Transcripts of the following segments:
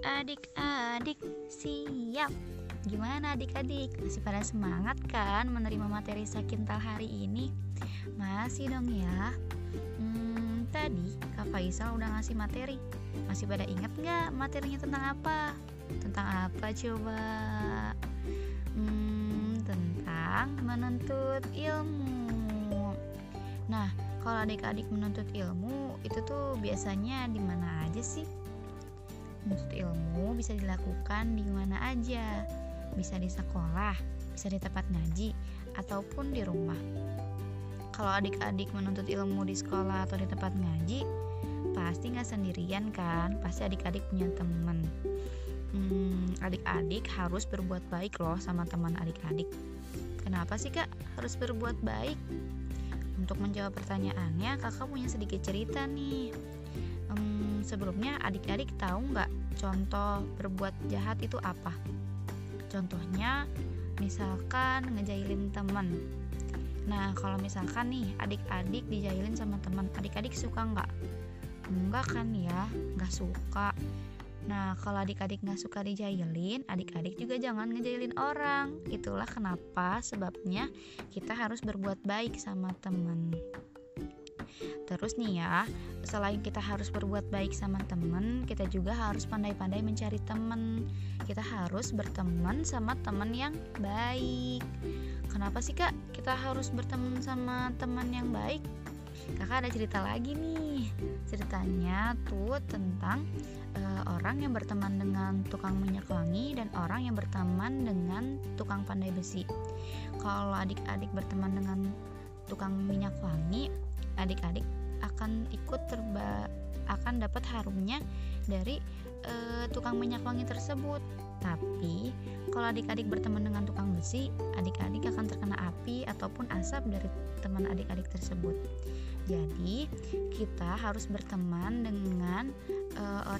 adik-adik siap Gimana adik-adik? Masih pada semangat kan menerima materi Sakintal hari ini? Masih dong ya hmm, Tadi Kak Faisal udah ngasih materi Masih pada ingat nggak materinya tentang apa? Tentang apa coba? Hmm, tentang menuntut ilmu Nah, kalau adik-adik menuntut ilmu itu tuh biasanya di mana aja sih? Menuntut ilmu bisa dilakukan di mana aja. Bisa di sekolah, bisa di tempat ngaji, ataupun di rumah. Kalau adik-adik menuntut ilmu di sekolah atau di tempat ngaji, pasti nggak sendirian kan? Pasti adik-adik punya teman. Hmm, adik-adik harus berbuat baik loh sama teman adik-adik. Kenapa sih kak harus berbuat baik? Untuk menjawab pertanyaannya, kakak punya sedikit cerita nih um, sebelumnya adik-adik tahu nggak contoh berbuat jahat itu apa? Contohnya misalkan ngejailin teman. Nah kalau misalkan nih adik-adik dijailin sama teman, adik-adik suka nggak? Enggak kan ya, nggak suka. Nah, kalau adik-adik nggak suka dijailin, adik-adik juga jangan ngejailin orang. Itulah kenapa sebabnya kita harus berbuat baik sama teman. Terus nih ya, selain kita harus berbuat baik sama temen, kita juga harus pandai-pandai mencari temen. Kita harus berteman sama teman yang baik. Kenapa sih kak kita harus berteman sama teman yang baik? Kakak ada cerita lagi nih. Ceritanya tuh tentang uh, orang yang berteman dengan tukang minyak wangi dan orang yang berteman dengan tukang pandai besi. Kalau adik-adik berteman dengan tukang minyak wangi, adik-adik akan ikut terba akan dapat harumnya dari e, tukang minyak wangi tersebut. Tapi kalau adik-adik berteman dengan tukang besi, adik-adik akan terkena api ataupun asap dari teman adik-adik tersebut. Jadi, kita harus berteman dengan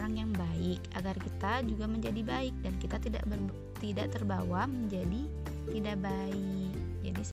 orang yang baik agar kita juga menjadi baik dan kita tidak ber, tidak terbawa menjadi tidak baik. Jadi